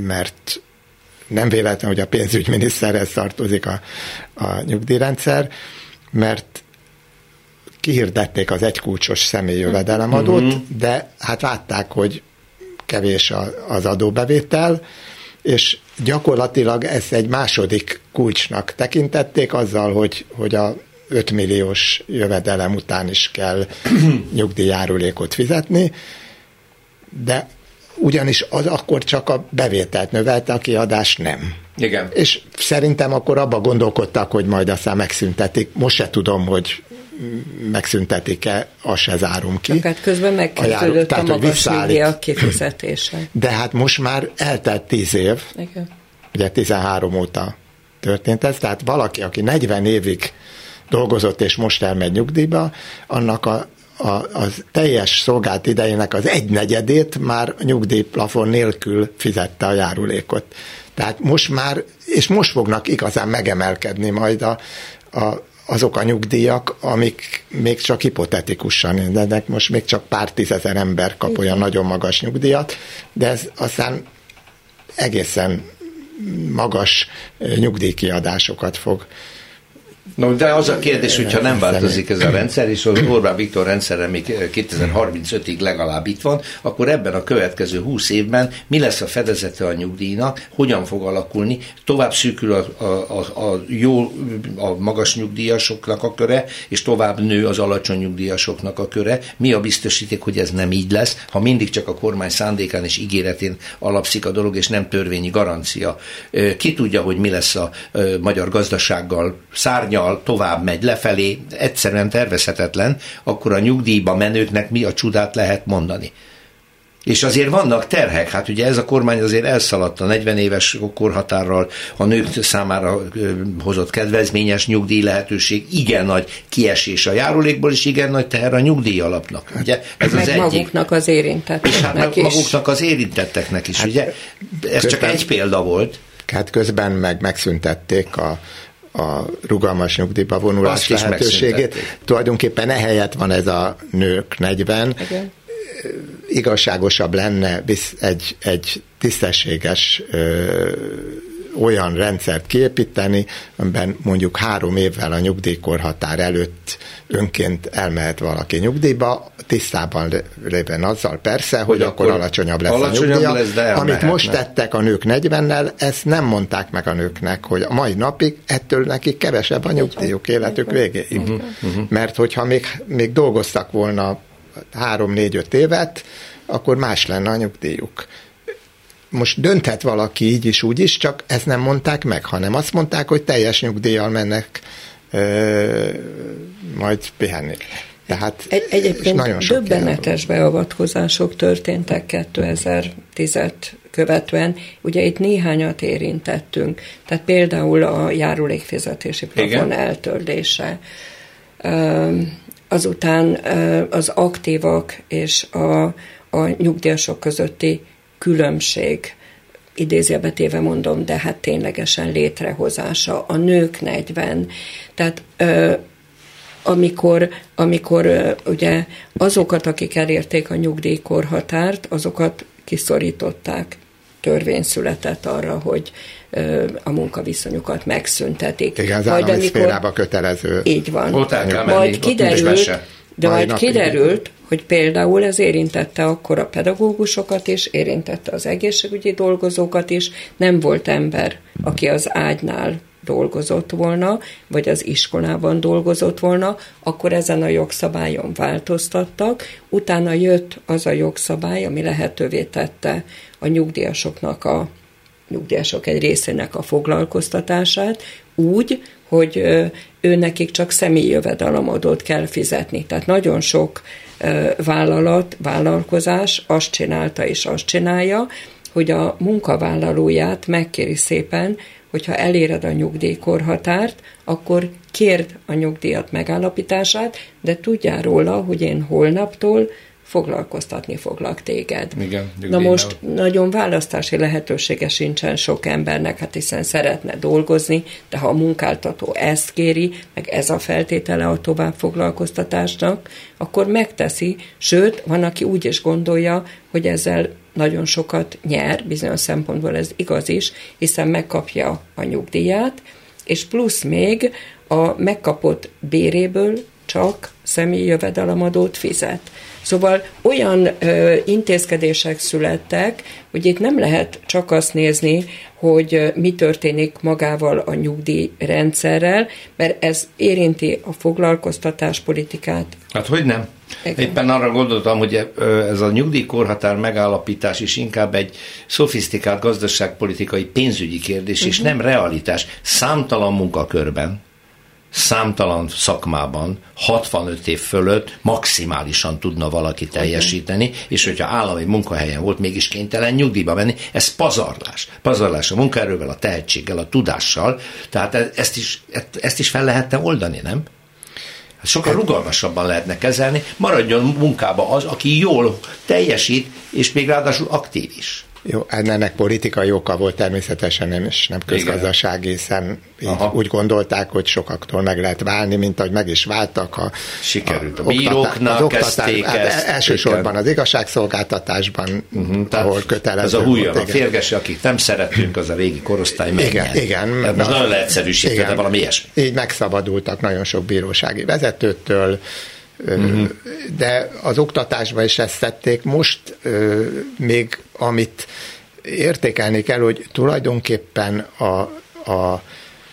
mert nem véletlen, hogy a pénzügyminiszterhez tartozik a, a nyugdíjrendszer, mert kihirdették az egykulcsos személy jövedelemadót, mm-hmm. de hát látták, hogy kevés az adóbevétel, és gyakorlatilag ezt egy második kulcsnak tekintették azzal, hogy, hogy a 5 milliós jövedelem után is kell nyugdíjjárulékot fizetni, de ugyanis az akkor csak a bevételt növelte, a kiadás nem. Igen. És szerintem akkor abba gondolkodtak, hogy majd aztán megszüntetik. Most se tudom, hogy megszüntetik-e, azt se zárom ki. Hát közben megkezdődött a, a magas a kifizetése. De hát most már eltelt tíz év, Igen. ugye 13 óta történt ez, tehát valaki, aki 40 évig dolgozott és most elmegy nyugdíjba, annak a a, az teljes szolgált idejének az egynegyedét már nyugdíjplafon nélkül fizette a járulékot. Tehát most már, és most fognak igazán megemelkedni majd a, a, azok a nyugdíjak, amik még csak hipotetikusan, de most még csak pár tízezer ember kap olyan nagyon magas nyugdíjat, de ez aztán egészen magas nyugdíjkiadásokat fog No, de az a kérdés, hogyha nem változik ez a rendszer, és az Orbán Viktor rendszerre még 2035-ig legalább itt van, akkor ebben a következő 20 évben mi lesz a fedezete a nyugdíjnak, hogyan fog alakulni, tovább szűkül a, a, a, a jó, a magas nyugdíjasoknak a köre, és tovább nő az alacsony nyugdíjasoknak a köre. Mi a biztosíték, hogy ez nem így lesz, ha mindig csak a kormány szándékán és ígéretén alapszik a dolog, és nem törvényi garancia. Ki tudja, hogy mi lesz a magyar gazdasággal szárnya szárnyal tovább megy lefelé, egyszerűen tervezhetetlen, akkor a nyugdíjba menőknek mi a csodát lehet mondani. És azért vannak terhek, hát ugye ez a kormány azért elszaladt a 40 éves korhatárral, a nők számára hozott kedvezményes nyugdíj lehetőség, igen nagy kiesés a járulékból, és igen nagy teher a nyugdíj alapnak. Ugye ez meg az egyik. maguknak az érintetteknek és hát is. maguknak az érintetteknek is, hát ugye? Ez közben, csak egy példa volt. Hát közben meg megszüntették a a rugalmas nyugdíjba vonulás Azt lehetőségét. Tulajdonképpen ehelyett van ez a nők 40. Igen. Igazságosabb lenne egy, egy tisztességes ö, olyan rendszert kiépíteni, amiben mondjuk három évvel a nyugdíjkorhatár előtt önként elmehet valaki nyugdíjba, tisztában lévén azzal persze, hogy, hogy akkor, akkor alacsonyabb lesz alacsonyabb a nyugdíja. Lesz, de Amit most tettek a nők 40-nel, ezt nem mondták meg a nőknek, hogy a mai napig ettől nekik kevesebb a nyugdíjuk életük végéig. Uh-huh, uh-huh. Mert hogyha még, még dolgoztak volna három, négy, öt évet, akkor más lenne a nyugdíjuk most dönthet valaki így is, úgy is, csak ezt nem mondták meg, hanem azt mondták, hogy teljes nyugdíjal mennek ö, majd pihenni. Tehát Egy, egyébként nagyon sok döbbenetes beavatkozások történtek 2010 követően. Ugye itt néhányat érintettünk, tehát például a járulékfizetési plafon eltörlése. Azután az aktívak és a, a nyugdíjasok közötti különbség, idézőbetéve mondom, de hát ténylegesen létrehozása, a nők 40, tehát ö, amikor, amikor ö, ugye azokat, akik elérték a nyugdíjkorhatárt, azokat kiszorították, törvény született arra, hogy ö, a munkaviszonyukat megszüntetik. Igen, az Majd amikor, kötelező. Így van. Majd kiderült, de majd kiderült, hogy például ez érintette akkor a pedagógusokat is, érintette az egészségügyi dolgozókat is, nem volt ember, aki az ágynál dolgozott volna, vagy az iskolában dolgozott volna, akkor ezen a jogszabályon változtattak. Utána jött az a jogszabály, ami lehetővé tette a nyugdíjasoknak a nyugdíjasok egy részének a foglalkoztatását, úgy, hogy ő nekik csak személyi jövedelemadót kell fizetni. Tehát nagyon sok vállalat, vállalkozás azt csinálta és azt csinálja, hogy a munkavállalóját megkéri szépen, hogyha eléred a nyugdíjkorhatárt, akkor kérd a nyugdíjat megállapítását, de tudjál róla, hogy én holnaptól foglalkoztatni foglak téged. Igen, Na most nagyon választási lehetősége sincsen sok embernek, hát hiszen szeretne dolgozni, de ha a munkáltató ezt kéri, meg ez a feltétele a továbbfoglalkoztatásnak, akkor megteszi, sőt, van, aki úgy is gondolja, hogy ezzel nagyon sokat nyer, bizonyos szempontból ez igaz is, hiszen megkapja a nyugdíját, és plusz még a megkapott béréből csak személyi jövedelemadót fizet. Szóval olyan ö, intézkedések születtek, hogy itt nem lehet csak azt nézni, hogy mi történik magával a nyugdíjrendszerrel, mert ez érinti a foglalkoztatáspolitikát. Hát hogy nem? Igen. Éppen arra gondoltam, hogy ez a nyugdíjkorhatár megállapítás is inkább egy szofisztikált gazdaságpolitikai pénzügyi kérdés, uh-huh. és mhm. nem realitás. Számtalan munkakörben számtalan szakmában 65 év fölött maximálisan tudna valaki teljesíteni, és hogyha állami munkahelyen volt, mégis kénytelen nyugdíjba menni, ez pazarlás. Pazarlás a munkaerővel, a tehetséggel, a tudással, tehát e- ezt is, ezt is fel lehetne oldani, nem? Sokkal rugalmasabban lehetne kezelni, maradjon munkába az, aki jól teljesít, és még ráadásul aktív is. Jó, ennek politikai oka volt természetesen, nem, és nem közgazdasági, hiszen így úgy gondolták, hogy sokaktól meg lehet válni, mint ahogy meg is váltak. A, Sikerült a, a bíróknak, az kezdték hát ezt. Elsősorban az igazságszolgáltatásban, uh-huh, ahol kötelező Ez a hújon, a férges, akit nem szeretünk, az a régi korosztály menjen. Igen, igen. Hát most nagyon leegyszerűsítve, de valami ilyesmi. Így megszabadultak nagyon sok bírósági vezetőtől, De az oktatásban is ezt tették. Most még amit értékelni kell, hogy tulajdonképpen a, a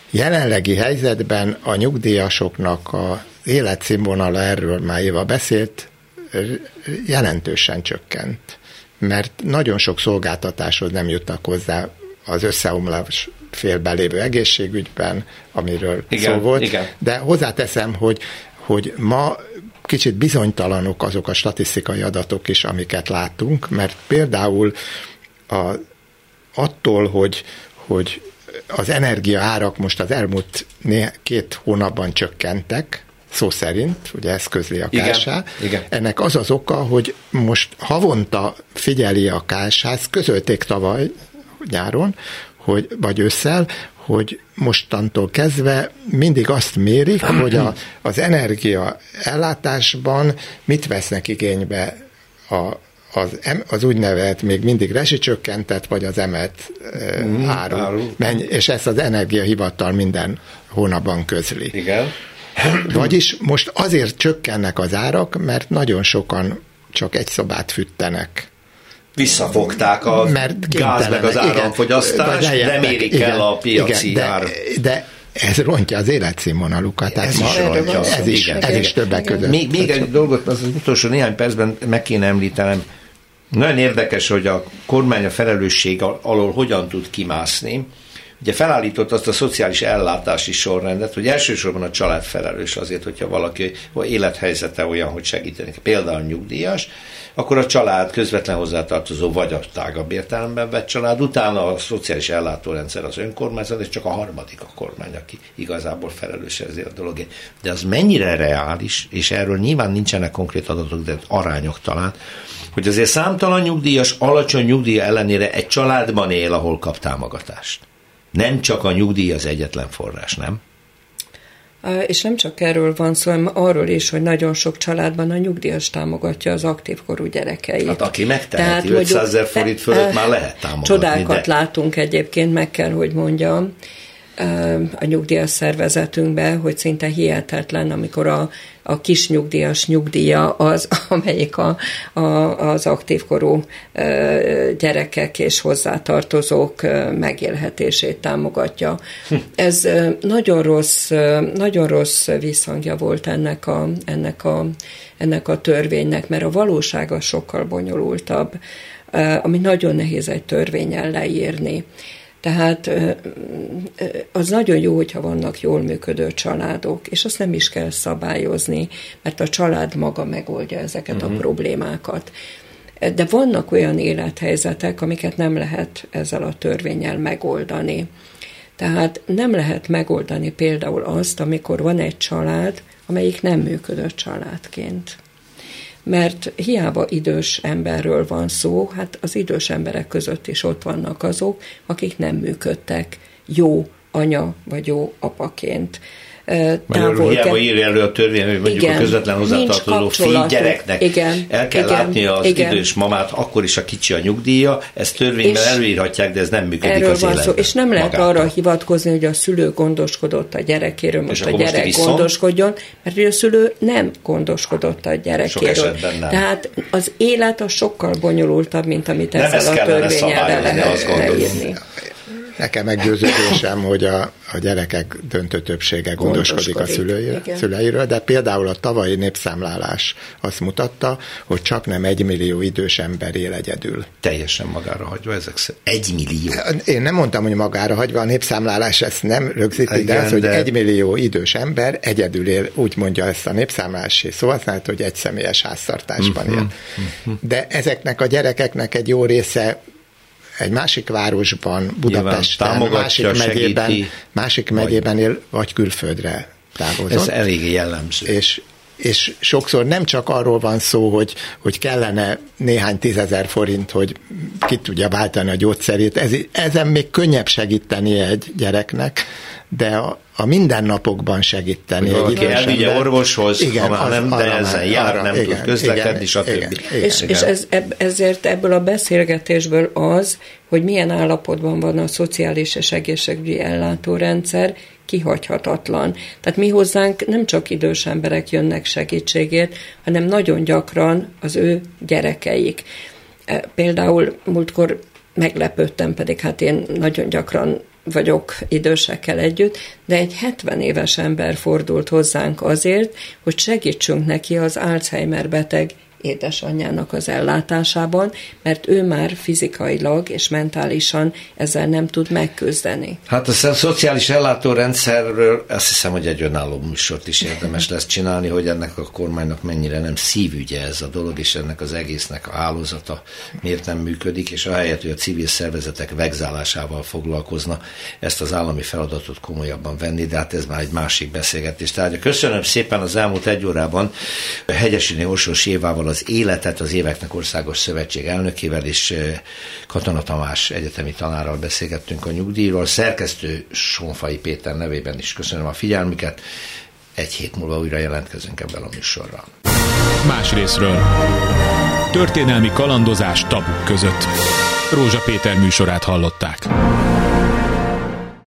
jelenlegi helyzetben a nyugdíjasoknak a életszínvonala, erről már Éva beszélt, jelentősen csökkent. Mert nagyon sok szolgáltatáshoz nem jutnak hozzá az összeomlás félbelévő egészségügyben, amiről igen, szó volt. Igen. De hozzáteszem, hogy, hogy ma kicsit bizonytalanok azok a statisztikai adatok is, amiket látunk, mert például a, attól, hogy, hogy az energia árak most az elmúlt két hónapban csökkentek, szó szerint, ugye ez közli a KSH. Ennek az az oka, hogy most havonta figyeli a KSH, közölték tavaly nyáron, hogy, vagy ősszel, hogy mostantól kezdve mindig azt mérik, hogy a, az energia ellátásban mit vesznek igénybe a, az, az úgynevezett még mindig rezsicsökkentett, vagy az emelt mm, áru. áru. Menj, és ezt az energiahivatal minden hónapban közli. Igen. Vagyis most azért csökkennek az árak, mert nagyon sokan csak egy szobát fűtenek visszafogták a Mert gáz meg az áramfogyasztást, de mérik igen, el a piaci igen, ár. De, de ez rontja az életszínvonalukat. Ez, is rontja. Ez is, igen, ez is többek között. Még, még egy dolgot, az, az utolsó néhány percben meg kéne említenem. Nagyon érdekes, hogy a kormány a felelősség alól hogyan tud kimászni ugye felállított azt a szociális ellátási sorrendet, hogy elsősorban a család felelős azért, hogyha valaki vagy élethelyzete olyan, hogy segíteni. Például nyugdíjas, akkor a család közvetlen hozzátartozó vagy a tágabb értelemben vett család, utána a szociális ellátórendszer az önkormányzat, és csak a harmadik a kormány, aki igazából felelős ezért a dologért. De az mennyire reális, és erről nyilván nincsenek konkrét adatok, de arányok talán, hogy azért számtalan nyugdíjas alacsony nyugdíja ellenére egy családban él, ahol kap támogatást. Nem csak a nyugdíj az egyetlen forrás, nem? És nem csak erről van szó, hanem arról is, hogy nagyon sok családban a nyugdíjas támogatja az aktív korú gyerekeit. Hát aki megteheti, 500 ezer forint fölött már lehet támogatni. Csodákat de... látunk egyébként, meg kell, hogy mondjam a nyugdíjas szervezetünkbe, hogy szinte hihetetlen, amikor a, a kis nyugdíjas nyugdíja az, amelyik a, a, az aktívkorú gyerekek és hozzátartozók megélhetését támogatja. Hm. Ez nagyon rossz, nagyon rossz visszhangja volt ennek a, ennek a, ennek a törvénynek, mert a valósága sokkal bonyolultabb, ami nagyon nehéz egy törvényen leírni. Tehát az nagyon jó, hogyha vannak jól működő családok, és azt nem is kell szabályozni, mert a család maga megoldja ezeket uh-huh. a mhm. problémákat. De vannak olyan élethelyzetek, amiket nem lehet ezzel a törvényel megoldani. Tehát nem lehet megoldani például azt, amikor van egy család, amelyik nem működött családként mert hiába idős emberről van szó, hát az idős emberek között is ott vannak azok, akik nem működtek jó anya vagy jó apaként távol. Hiába írja elő a törvény, hogy mondjuk igen, a közvetlen hozzátartozó fél gyereknek igen, el kell igen, látni az igen. idős mamát, akkor is a kicsi a nyugdíja, ezt törvényben és előírhatják, de ez nem működik erről az van életben. Szó, és nem lehet magától. arra hivatkozni, hogy a szülő gondoskodott a gyerekéről, most a gyerek most gondoskodjon, mert a szülő nem gondoskodott a gyerekéről. Tehát az élet a sokkal bonyolultabb, mint amit ezzel a törvényel lehet leírni. Nekem meggyőződésem, hogy a, a gyerekek döntő többsége gondoskodik, gondoskodik a szülői, szüleiről, de például a tavalyi népszámlálás azt mutatta, hogy csak nem egy millió idős ember él egyedül. Teljesen magára hagyva ezek szerint. Egy millió. Én nem mondtam, hogy magára hagyva, a népszámlálás ezt nem rögzíti, Igen, de az, hogy de... egy millió idős ember egyedül él, úgy mondja ezt a népszámlási szó, azt hogy egy személyes háztartásban él. Uh-huh. De ezeknek a gyerekeknek egy jó része egy másik városban, Budapesten, másik megyében, másik megyében él, vagy külföldre távozott. Ez elég jellemző. És, és sokszor nem csak arról van szó, hogy, hogy kellene néhány tízezer forint, hogy ki tudja váltani a gyógyszerét, ez, ezen még könnyebb segíteni egy gyereknek, de a, a mindennapokban segíteni. Hogy valaki elvigye orvoshoz, igen, ha már nem, de ezzel jár, arra, nem igen, tud közlekedni, stb. Igen, igen, és, igen. és ez, ezért ebből a beszélgetésből az, hogy milyen állapotban van a szociális és egészségügyi ellátórendszer, kihagyhatatlan. Tehát mi hozzánk nem csak idős emberek jönnek segítségért, hanem nagyon gyakran az ő gyerekeik. E, például múltkor meglepődtem, pedig hát én nagyon gyakran vagyok idősekkel együtt, de egy 70 éves ember fordult hozzánk azért, hogy segítsünk neki az Alzheimer beteg édesanyjának az ellátásában, mert ő már fizikailag és mentálisan ezzel nem tud megküzdeni. Hát a szociális ellátórendszerről azt hiszem, hogy egy önálló műsort is érdemes lesz csinálni, hogy ennek a kormánynak mennyire nem szívügye ez a dolog, és ennek az egésznek a hálózata miért nem működik, és ahelyett, hogy a civil szervezetek vegzálásával foglalkozna, ezt az állami feladatot komolyabban venni, de hát ez már egy másik beszélgetés. Tehát köszönöm szépen az elmúlt egy órában Hegyesini Orsos Évával az életet az Éveknek Országos Szövetség elnökével és Katona Tamás egyetemi tanárral beszélgettünk a nyugdíjról. Szerkesztő Sonfai Péter nevében is köszönöm a figyelmüket. Egy hét múlva újra jelentkezünk ebben a műsorral. Más részről. Történelmi kalandozás tabuk között. Rózsa Péter műsorát hallották.